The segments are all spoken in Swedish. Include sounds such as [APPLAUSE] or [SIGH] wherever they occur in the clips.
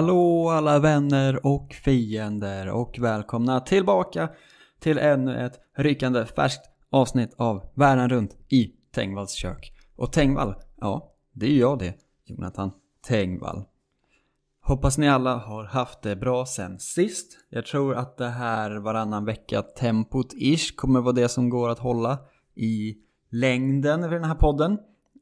Hallå alla vänner och fiender och välkomna tillbaka till ännu ett rykande färskt avsnitt av Världen runt i Tengvalls kök. Och Tengvall, ja, det är ju jag det, Jonathan Tengvall. Hoppas ni alla har haft det bra sen sist. Jag tror att det här varannan vecka tempot ish kommer vara det som går att hålla i längden för den här podden.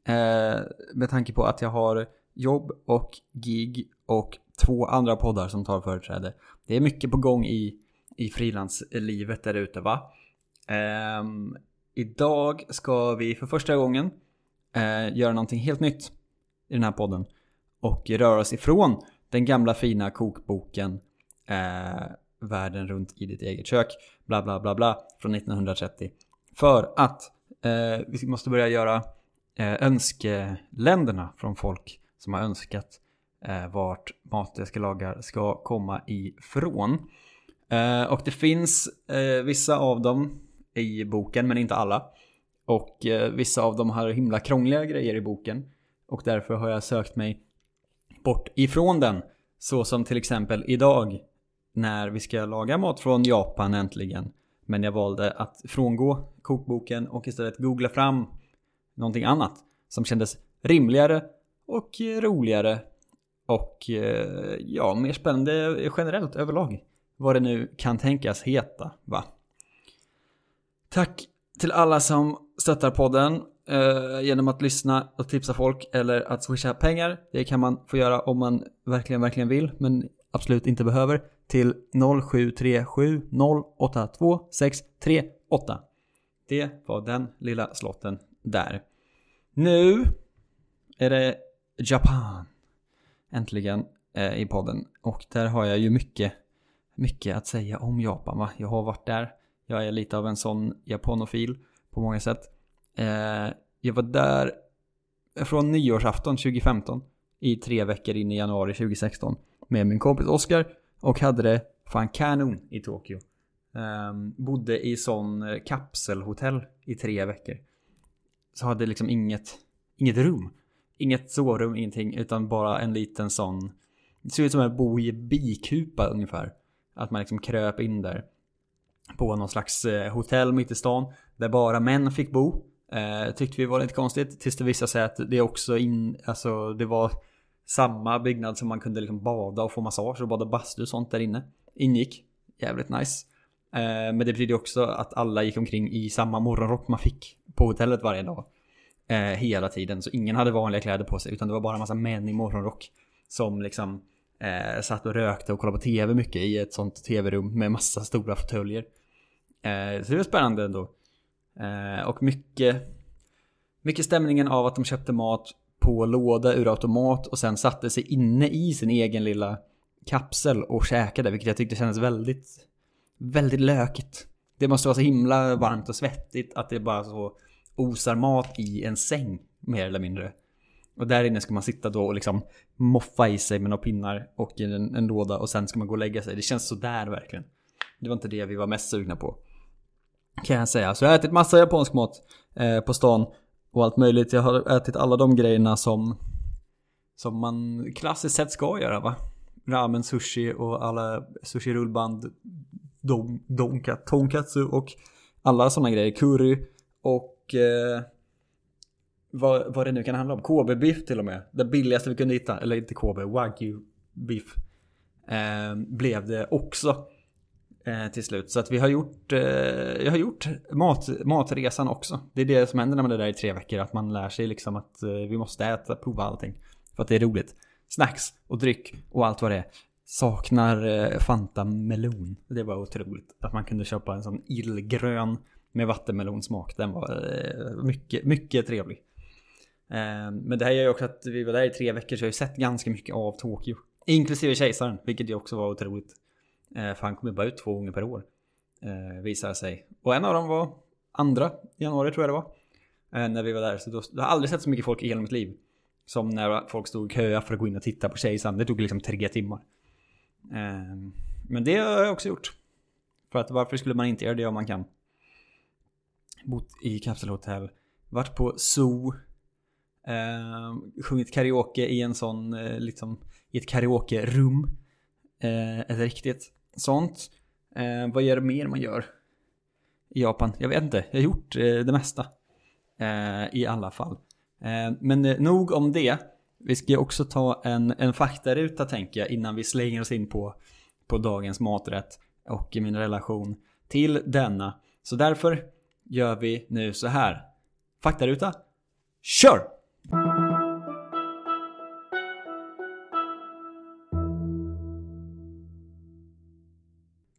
Eh, med tanke på att jag har jobb och gig och två andra poddar som tar företräde. Det är mycket på gång i, i frilanslivet där ute va. Um, idag ska vi för första gången uh, göra någonting helt nytt i den här podden. Och röra oss ifrån den gamla fina kokboken uh, Världen runt i ditt eget kök. Bla bla bla bla från 1930. För att uh, vi måste börja göra eh, önskeländerna från folk som har önskat Eh, vart mat jag ska laga ska komma ifrån. Eh, och det finns eh, vissa av dem i boken men inte alla. Och eh, vissa av dem har himla krångliga grejer i boken. Och därför har jag sökt mig bort ifrån den. Så som till exempel idag när vi ska laga mat från Japan äntligen. Men jag valde att frångå kokboken och istället googla fram någonting annat som kändes rimligare och roligare och eh, ja, mer spännande generellt överlag. Vad det nu kan tänkas heta, va? Tack till alla som stöttar podden eh, genom att lyssna och tipsa folk eller att swisha pengar. Det kan man få göra om man verkligen, verkligen vill, men absolut inte behöver. Till 0737 082 638. Det var den lilla slotten där. Nu är det Japan. Äntligen eh, i podden. Och där har jag ju mycket, mycket att säga om Japan va. Jag har varit där. Jag är lite av en sån japanofil på många sätt. Eh, jag var där från nyårsafton 2015 i tre veckor in i januari 2016 med min kompis Oskar och hade det fan kanon i Tokyo. Um, bodde i sån eh, kapselhotell i tre veckor. Så hade liksom inget, inget rum. Inget sovrum, ingenting, utan bara en liten sån. Det ser ut som att bo i bikupa ungefär. Att man liksom kröp in där. På någon slags eh, hotell mitt i stan. Där bara män fick bo. Eh, tyckte vi var lite konstigt. Tills det visade sig att det också in, alltså det var samma byggnad som man kunde liksom bada och få massage och bada bastu och sånt där inne. Ingick. Jävligt nice. Eh, men det betyder också att alla gick omkring i samma morgonrock man fick på hotellet varje dag. Eh, hela tiden. Så ingen hade vanliga kläder på sig utan det var bara en massa män i morgonrock. Som liksom eh, satt och rökte och kollade på tv mycket i ett sånt tv-rum med massa stora fåtöljer. Eh, så det var spännande ändå. Eh, och mycket, mycket stämningen av att de köpte mat på låda ur automat och sen satte sig inne i sin egen lilla kapsel och käkade, vilket jag tyckte kändes väldigt, väldigt lökigt. Det måste vara så himla varmt och svettigt att det bara så osar mat i en säng, mer eller mindre. Och där inne ska man sitta då och liksom moffa i sig med några pinnar och en, en låda och sen ska man gå och lägga sig. Det känns sådär verkligen. Det var inte det vi var mest sugna på. Kan jag säga. Så jag har ätit massa japansk mat eh, på stan och allt möjligt. Jag har ätit alla de grejerna som som man klassiskt sett ska göra va? Ramen, sushi och alla sushi-rullband, don, donka, tonkatsu och alla sådana grejer. Curry och eh, vad, vad det nu kan handla om. KB-biff till och med. Det billigaste vi kunde hitta, eller inte KB. Wagyu-biff. Eh, blev det också eh, till slut. Så att vi har gjort, eh, jag har gjort mat, matresan också. Det är det som händer när man är där i tre veckor. Att man lär sig liksom att eh, vi måste äta, prova allting. För att det är roligt. Snacks och dryck och allt vad det är. Saknar eh, Fanta melon. Det var otroligt. Att man kunde köpa en sån illgrön med vattenmelonsmak. Den var eh, mycket, mycket trevlig. Eh, men det här gör ju också att vi var där i tre veckor så jag har ju sett ganska mycket av Tokyo. Inklusive kejsaren, vilket ju också var otroligt. Eh, för han kommer bara ut två gånger per år. Visar sig. Och en av dem var andra januari tror jag det var. När vi var där. Så då, jag har aldrig sett så mycket folk i hela mitt liv. Som när folk stod i köa för att gå in och titta på kejsaren. Det tog liksom tre timmar. Men det har jag också gjort. För att varför skulle man inte göra det om man kan? Bott i kapselhotell varit på zoo, eh, sjungit karaoke i en sån, eh, liksom, i ett karaoke-rum. Eh, ett riktigt sånt. Eh, vad är det mer man gör i Japan? Jag vet inte, jag har gjort eh, det mesta. Eh, I alla fall. Eh, men eh, nog om det. Vi ska ju också ta en, en faktaruta tänker jag innan vi slänger oss in på, på dagens maträtt och min relation till denna. Så därför gör vi nu så här. Faktaruta, kör!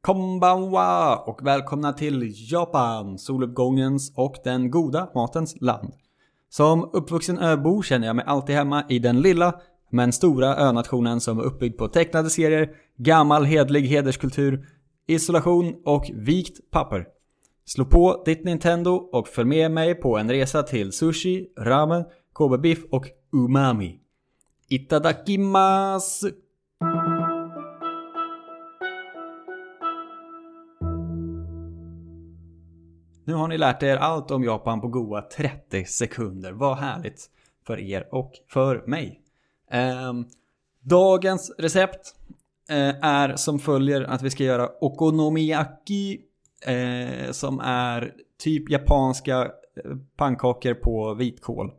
Konbanwa och välkomna till Japan, soluppgångens och den goda matens land. Som uppvuxen öbo känner jag mig alltid hemma i den lilla men stora önationen som är uppbyggd på tecknade serier, gammal hedlig hederskultur, isolation och vikt papper. Slå på ditt Nintendo och följ med mig på en resa till sushi, ramen, Kobe-biff och umami. Itadakimasu! Nu har ni lärt er allt om Japan på goa 30 sekunder. Vad härligt för er och för mig. Eh, dagens recept eh, är som följer att vi ska göra okonomiyaki eh, som är typ japanska eh, pannkakor på vitkål.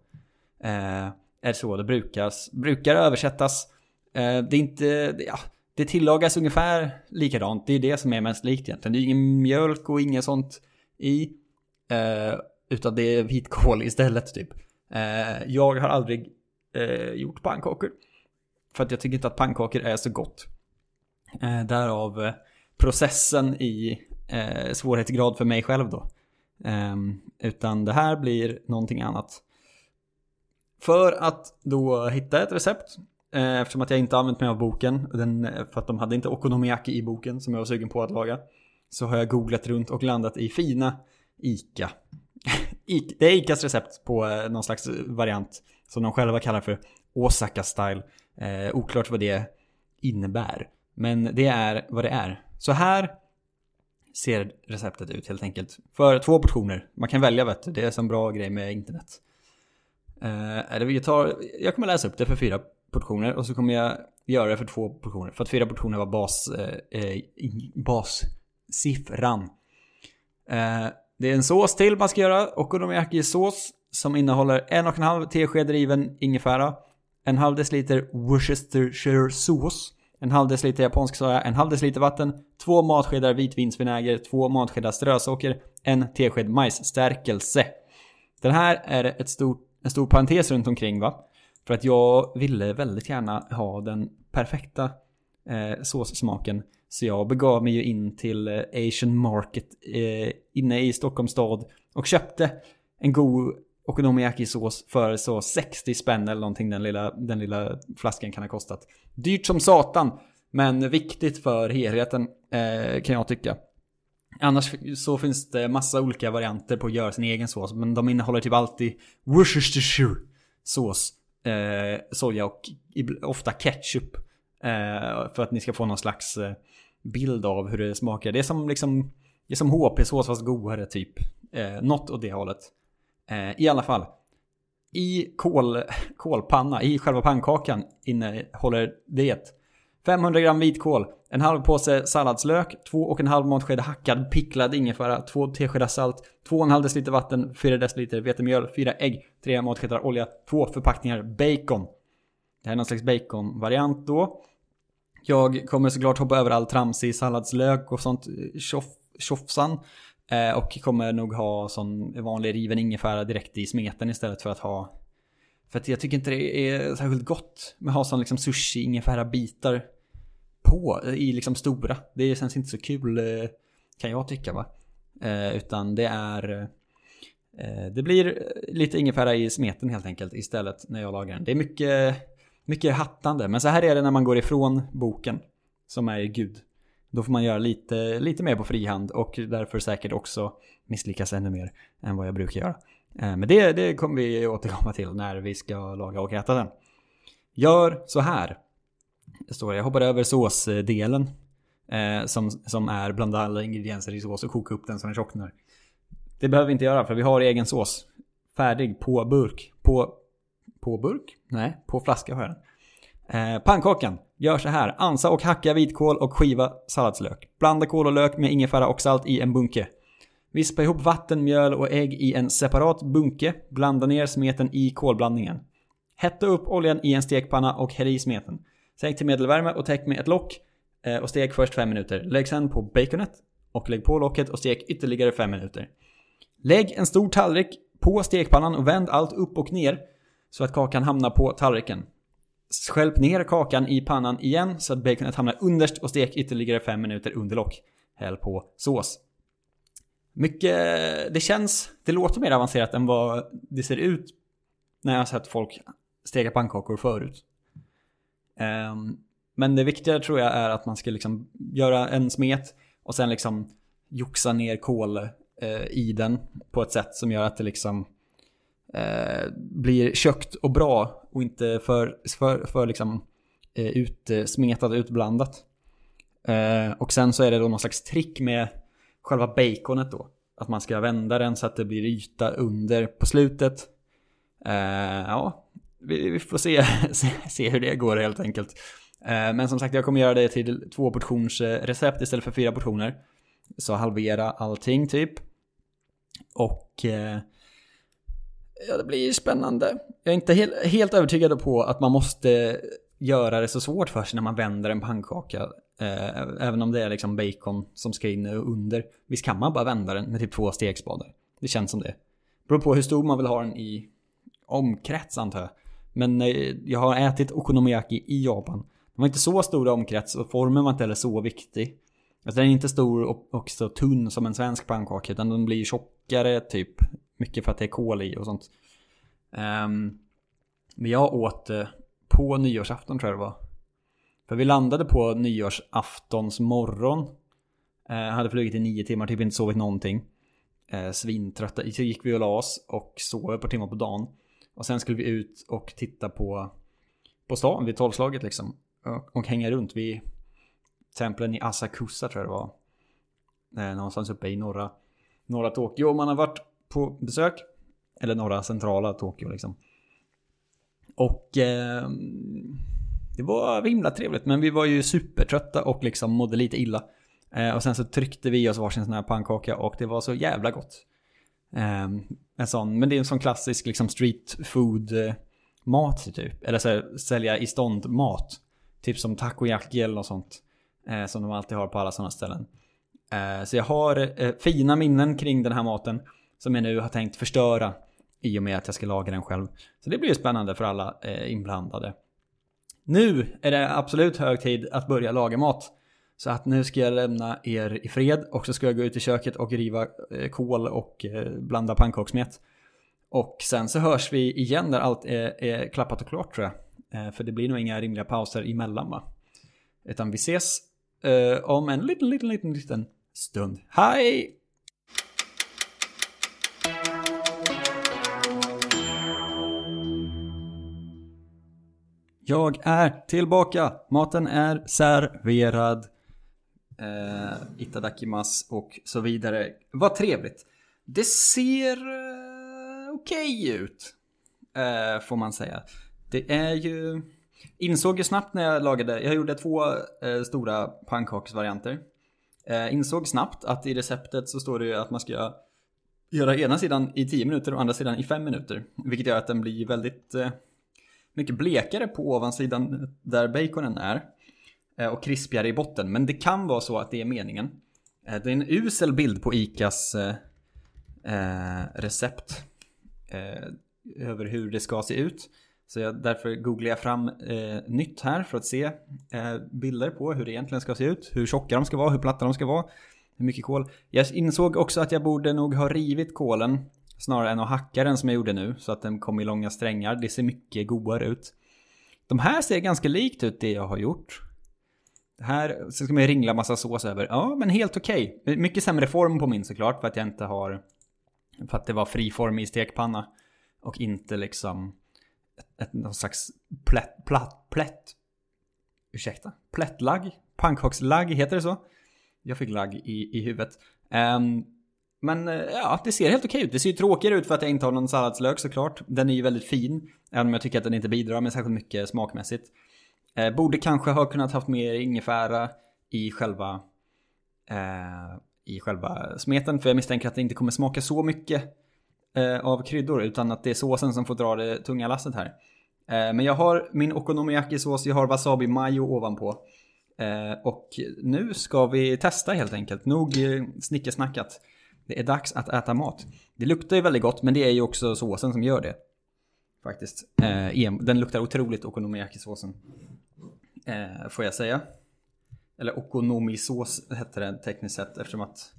Eh, är så det brukas, brukar översättas. Eh, det är inte, ja, det tillagas ungefär likadant. Det är det som är mest likt egentligen. Det är ingen mjölk och inget sånt i. Eh, utan det är vitkål [LAUGHS] istället typ. Eh, jag har aldrig eh, gjort pannkakor. För att jag tycker inte att pannkakor är så gott. Eh, därav eh, processen i eh, svårighetsgrad för mig själv då. Eh, utan det här blir någonting annat. För att då hitta ett recept eh, Eftersom att jag inte använt mig av boken den, eh, För att de hade inte okonomiyaki i boken som jag var sugen på att laga Så har jag googlat runt och landat i fina ICA. [LAUGHS] det är ICAs recept på eh, någon slags variant som de själva kallar för Osaka style. Eh, oklart vad det innebär. Men det är vad det är. Så här ser receptet ut helt enkelt. För två portioner. Man kan välja vet du. Det är en bra grej med internet. Eh, eller vi tar, jag kommer läsa upp det för fyra portioner och så kommer jag göra det för två portioner. För att fyra portioner var bas, eh, eh bassiffran. Eh, det är en sås till man ska göra. Okonomiyaki-sås som innehåller en och en halv tesked riven ingefära. En halv deciliter Worcestershire-sås. En halv deciliter japansk soja, en halv deciliter vatten, två matskedar vitvinsvinäger, två matskedar strösocker, en tesked majsstärkelse. Den här är ett stort, en stor parentes runt omkring va? För att jag ville väldigt gärna ha den perfekta eh, såssmaken så jag begav mig ju in till eh, Asian Market eh, inne i Stockholms stad och köpte en god okonomiyaki-sås för så 60 spänn eller någonting den lilla, den lilla flaskan kan ha kostat. Dyrt som satan, men viktigt för helheten eh, kan jag tycka. Annars så finns det massa olika varianter på att göra sin egen sås, men de innehåller typ alltid Worcestershire sås, eh, soja och ofta ketchup. Eh, för att ni ska få någon slags eh, bild av hur det smakar. Det är som liksom Det är som HP-sås fast godare typ. Eh, något åt det hållet. Eh, I alla fall. I kol, [LAUGHS] kolpanna, i själva pannkakan innehåller det 500 gram vitkål, en halv påse salladslök, två och en halv matsked hackad picklad ingefära, två teskedar salt, två och en halv deciliter vatten, fyra deciliter vetemjöl, fyra ägg, tre matskedar olja, två förpackningar bacon. Det här är någon slags baconvariant då. Jag kommer såklart hoppa över all tramsig salladslök och sånt eh, tjofsan. Eh, och kommer nog ha sån vanlig riven ingefära direkt i smeten istället för att ha... För att jag tycker inte det är särskilt gott med att ha sån liksom sushi ingefära bitar på i liksom stora. Det känns inte så kul eh, kan jag tycka va. Eh, utan det är... Eh, det blir lite ingefära i smeten helt enkelt istället när jag lagar den. Det är mycket mycket hattande. Men så här är det när man går ifrån boken. Som är Gud. Då får man göra lite, lite mer på frihand och därför säkert också misslyckas ännu mer än vad jag brukar göra. Eh, men det, det kommer vi återkomma till när vi ska laga och äta den. Gör så här. Det står jag hoppar över såsdelen. Eh, som, som är blanda alla ingredienser i sås och koka upp den så den tjocknar. Det behöver vi inte göra för vi har egen sås färdig på burk. På, på burk? Nej, på flaska har jag den. Eh, pannkakan. Gör så här. Ansa och hacka vitkål och skiva salladslök. Blanda kål och lök med ingefära och salt i en bunke. Vispa ihop vatten, mjöl och ägg i en separat bunke. Blanda ner smeten i kolblandningen. Hetta upp oljan i en stekpanna och häll i smeten. Sänk till medelvärme och täck med ett lock eh, och stek först 5 minuter. Lägg sen på baconet och lägg på locket och stek ytterligare 5 minuter. Lägg en stor tallrik på stekpannan och vänd allt upp och ner så att kakan hamnar på tallriken. Skälp ner kakan i pannan igen så att baconet hamnar underst och stek ytterligare 5 minuter under lock. Häll på sås. Mycket, det känns, det låter mer avancerat än vad det ser ut när jag har sett folk steka pannkakor förut. Um, men det viktiga tror jag är att man ska liksom göra en smet och sen liksom joxa ner kol uh, i den på ett sätt som gör att det liksom Eh, blir kökt och bra och inte för, för, för liksom eh, utsmetat, utblandat. Eh, och sen så är det då någon slags trick med själva baconet då. Att man ska vända den så att det blir yta under på slutet. Eh, ja, vi, vi får se, [LAUGHS] se, se, hur det går helt enkelt. Eh, men som sagt, jag kommer göra det till två portions recept istället för fyra portioner. Så halvera allting typ. Och eh, ja, det blir spännande. Jag är inte helt, helt övertygad på att man måste göra det så svårt för sig när man vänder en pannkaka. Eh, även om det är liksom bacon som ska in under. Visst kan man bara vända den med typ två stekspadar. Det känns som det. Beror på hur stor man vill ha den i omkrets antar jag. Men eh, jag har ätit okonomiyaki i Japan. De var inte så stora omkrets och formen var inte heller så viktig. Alltså den är inte stor och, och så tunn som en svensk pannkaka utan den blir tjockare typ. Mycket för att det är kol i och sånt. Um, men jag åt det på nyårsafton tror jag det var. För vi landade på nyårsaftons morgon. Uh, eh, hade flugit i nio timmar, typ inte sovit någonting. Uh, svintrötta. Så gick vi och la oss och sov ett par timmar på dagen. Och sen skulle vi ut och titta på, på stan vid tolvslaget liksom. Och, och hänga runt vid templen i Asakusa tror jag det var. Eh, någonstans uppe i norra, norra Tokyo. Och man har varit på besök. Eller norra centrala Tokyo liksom. Och eh, det var himla trevligt. Men vi var ju supertrötta och liksom mådde lite illa. Eh, och sen så tryckte vi oss varsin sån här pannkaka och det var så jävla gott. Eh, en sån, men det är en sån klassisk liksom street food eh, mat typ. Eller så här, sälja i stånd mat. Typ som takoyaki eller något sånt. Eh, som de alltid har på alla sådana ställen. Eh, så jag har eh, fina minnen kring den här maten. Som jag nu har tänkt förstöra. I och med att jag ska laga den själv. Så det blir ju spännande för alla eh, inblandade. Nu är det absolut hög tid att börja laga mat. Så att nu ska jag lämna er i fred och så ska jag gå ut i köket och riva eh, kol och eh, blanda pannkakssmet. Och sen så hörs vi igen när allt är, är klappat och klart tror jag. Eh, för det blir nog inga rimliga pauser emellan va? Utan vi ses eh, om en liten, liten, liten, liten stund. Hej! Jag är tillbaka. Maten är serverad eh, itadakimas och så vidare. Vad trevligt. Det ser eh, okej okay ut, eh, får man säga. Det är ju... Insåg ju snabbt när jag lagade, jag gjorde två eh, stora pannkaksvarianter. Eh, insåg snabbt att i receptet så står det ju att man ska göra ena sidan i 10 minuter och andra sidan i 5 minuter. Vilket gör att den blir väldigt eh, mycket blekare på ovansidan där baconen är. Eh, och krispigare i botten. Men det kan vara så att det är meningen. Eh, det är en usel bild på ICAs eh, recept. över hur det ska se ut. Så jag, därför googlar jag fram eh, nytt här för att se eh, bilder på hur det egentligen ska se ut. Hur tjocka de ska vara, hur platta de ska vara. Hur mycket kol. Jag insåg också att jag borde nog ha rivit kolen snarare än att hacka den som jag gjorde nu. Så att den kom i långa strängar. Det ser mycket godare ut. De här ser ganska likt ut det jag har gjort. Det Här, sen ska man ju ringla massa sås över. Ja, men helt okej. Okay. Mycket sämre form på min såklart, för att jag inte har... För att det var fri form i stekpanna. Och inte liksom... Ett, ett, någon slags plätt, plätt, plätt... Ursäkta? Plättlagg? Pannkakslagg, heter det så? Jag fick lagg i, i huvudet. Um, men eh, ja, det ser helt okej ut. Det ser ju tråkigare ut för att jag inte har någon salladslök såklart. Den är ju väldigt fin. Även om jag tycker att den inte bidrar med särskilt mycket smakmässigt. Eh, borde kanske ha kunnat haft mer ingefära i själva eh, i själva smeten. För jag misstänker att det inte kommer smaka så mycket eh, av kryddor. Utan att det är såsen som får dra det tunga lasset här. Eh, men jag har min okonomiyaki-sås, jag har wasabi mayo ovanpå. Eh, och nu ska vi testa helt enkelt. Nog eh, snickersnackat. Det är dags att äta mat. Det luktar ju väldigt gott men det är ju också såsen som gör det. Faktiskt. Eh, den luktar otroligt okonomiyaki-såsen. Eh, får jag säga. Eller okonomisås hette den tekniskt sett eftersom att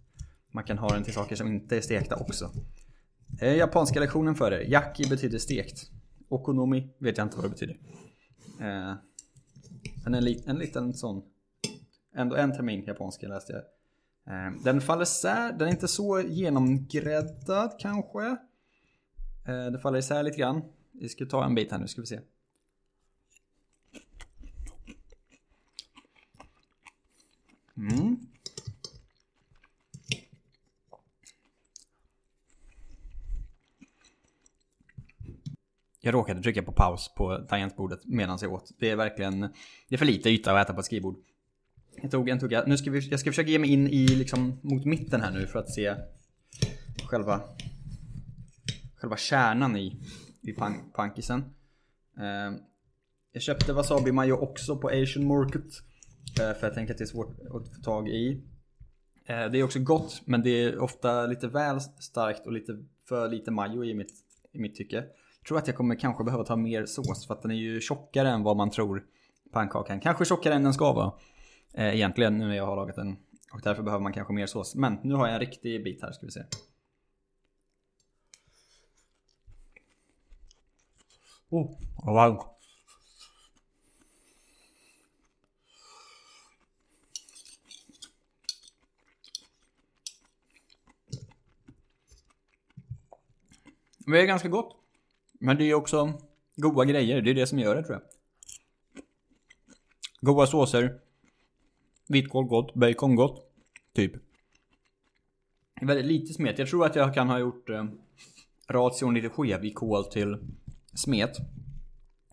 man kan ha den till saker som inte är stekta också. Eh, japanska lektionen för er. Yaki betyder stekt. Okonomi vet jag inte vad det betyder. Eh, men en, li en liten sån. Ändå en termin japanska läste jag. Eh, den faller isär, den är inte så genomgräddad kanske. Eh, det faller isär lite grann. Vi ska ta en bit här nu ska vi se. Mm. Jag råkade trycka på paus på tangentbordet medan jag åt. Det är verkligen... Det är för lite yta att äta på ett skrivbord. Jag tog en tugga. Nu ska vi, jag ska försöka ge mig in i liksom mot mitten här nu för att se själva själva kärnan i, i pan, pankisen. Eh, jag köpte wasabi mayo också på Asian Market. Eh, för jag tänker att det är svårt att få tag i. Eh, det är också gott men det är ofta lite väl starkt och lite för lite mayo i mitt, i mitt tycke. Jag tror att jag kommer kanske behöva ta mer sås för att den är ju tjockare än vad man tror pannkakan. Kanske tjockare än den ska vara. Eh, egentligen nu när jag har lagat den. Och därför behöver man kanske mer sås. Men nu har jag en riktig bit här ska vi se. Oh, wow. Det är ganska gott. Men det är också goda grejer. Det är det som gör det tror jag. Goda såser. Vitkål gott. Bacon gott. Typ. Väldigt lite smet. Jag tror att jag kan ha gjort eh, ration lite skev i kol till smet.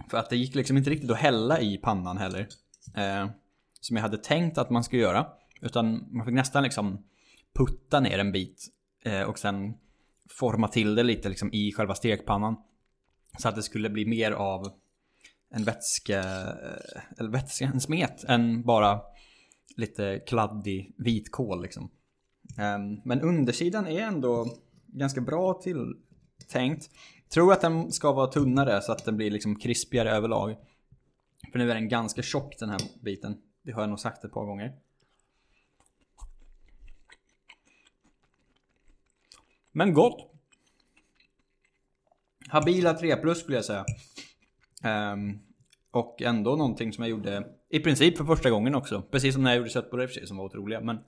För att det gick liksom inte riktigt att hälla i pannan heller. Eh, som jag hade tänkt att man skulle göra. Utan man fick nästan liksom putta ner en bit. Eh, och sen forma till det lite liksom i själva stekpannan. Så att det skulle bli mer av en vätske, eh, eller vätske, en smet än bara lite kladdig vitkål liksom. Um, men undersidan är ändå ganska bra tilltänkt. Tror att den ska vara tunnare så att den blir liksom krispigare överlag. För nu är den ganska tjock den här biten. Det har jag nog sagt ett par gånger. Men gott! Habila 3 plus skulle jag säga. Um, och ändå någonting som jag gjorde i princip för första gången också. Precis som när jag gjorde köttbullar i och för sig som var otroliga. Men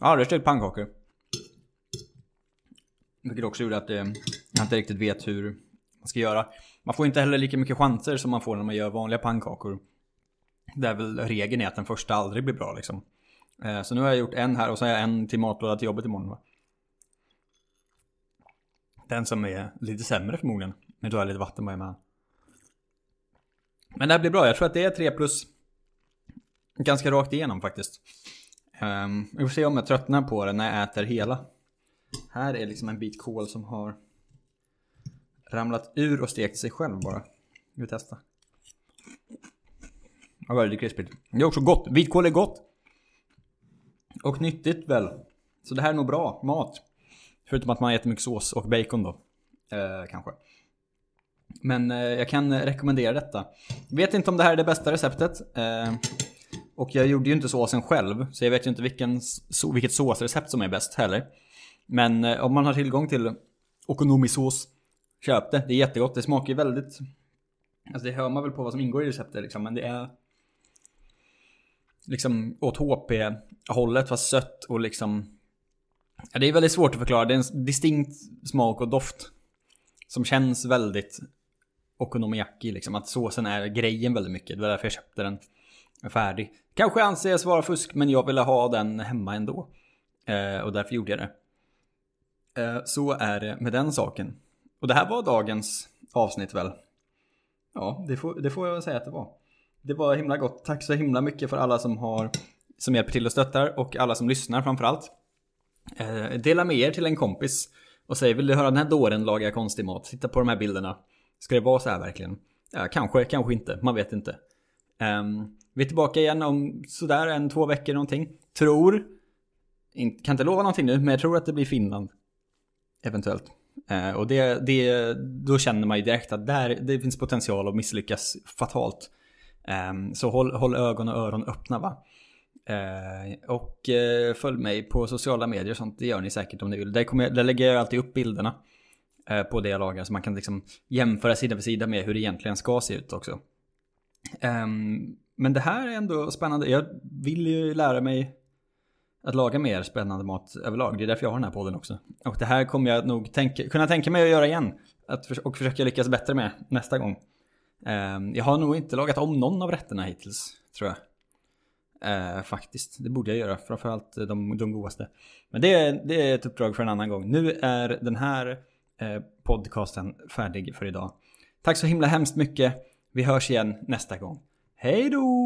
ja, det stekt pannkakor. Vilket också gjorde att eh, jag inte riktigt vet hur man ska göra. Man får inte heller lika mycket chanser som man får när man gör vanliga pannkakor. Där väl regeln är att den första aldrig blir bra liksom. Eh, så nu har jag gjort en här och så har jag en till matlåda till jobbet imorgon va. Den som är lite sämre förmodligen. Men då har jag lite vatten med. Men det här blir bra. Jag tror att det är 3 plus. Ganska rakt igenom faktiskt. Um, vi får se om jag tröttnar på det när jag äter hela. Här är liksom en bit kål som har ramlat ur och stekt sig själv bara. Vi testar. Ja, väldigt krispigt. Det är också gott. Vitkål är gott. Och nyttigt väl. Så det här är nog bra mat. Förutom att man har jättemycket sås och bacon då. Eh, kanske. Men eh, jag kan rekommendera detta. Vet inte om det här är det bästa receptet. Eh, och jag gjorde ju inte såsen själv. Så jag vet ju inte vilken, so vilket såsrecept som är bäst heller. Men eh, om man har tillgång till okonomisås, köp det. Det är jättegott. Det smakar ju väldigt... Alltså det hör man väl på vad som ingår i receptet liksom. Men det är... Liksom åt HP-hållet fast sött och liksom... Ja, det är väldigt svårt att förklara. Det är en distinkt smak och doft. Som känns väldigt okonomiyaki liksom. Att såsen är grejen väldigt mycket. Det var därför jag köpte den färdig. Kanske anses vara fusk men jag ville ha den hemma ändå. Eh, och därför gjorde jag det. Eh, så är det med den saken. Och det här var dagens avsnitt väl? Ja, det får, det får jag säga att det var. Det var himla gott. Tack så himla mycket för alla som har som hjälper till och stöttar och alla som lyssnar framförallt. Eh, dela med er till en kompis och säg vill du höra den här dåren laga konstig mat? Titta på de här bilderna. Ska det vara så här verkligen? Ja, kanske, kanske inte. Man vet inte. Um, vi är tillbaka igen om sådär en, två veckor någonting. Tror, in, kan inte lova någonting nu, men jag tror att det blir Finland. Eventuellt. Eh, och det, det, då känner man ju direkt att där, det finns potential att misslyckas fatalt. Eh, så håll, håll ögon och öron öppna va. Eh, och eh, följ mig på sociala medier och sånt, det gör ni säkert om ni vill. Där, kommer jag, där lägger jag alltid upp bilderna eh, på det jag lagar så man kan liksom jämföra sida för sida med hur det egentligen ska se ut också. Um, men det här är ändå spännande. Jag vill ju lära mig att laga mer spännande mat överlag. Det är därför jag har den här podden också. Och det här kommer jag nog tänka, kunna tänka mig att göra igen. Att, och försöka lyckas bättre med nästa gång. Ehm, jag har nog inte lagat om någon av rätterna hittills, tror jag. Eh, faktiskt, det borde jag göra. Framförallt de, de godaste. Men det är, det är ett uppdrag för en annan gång. Nu är den här eh, podcasten färdig för idag. Tack så himla hemskt mycket. Vi hörs igen nästa gång. Hej då!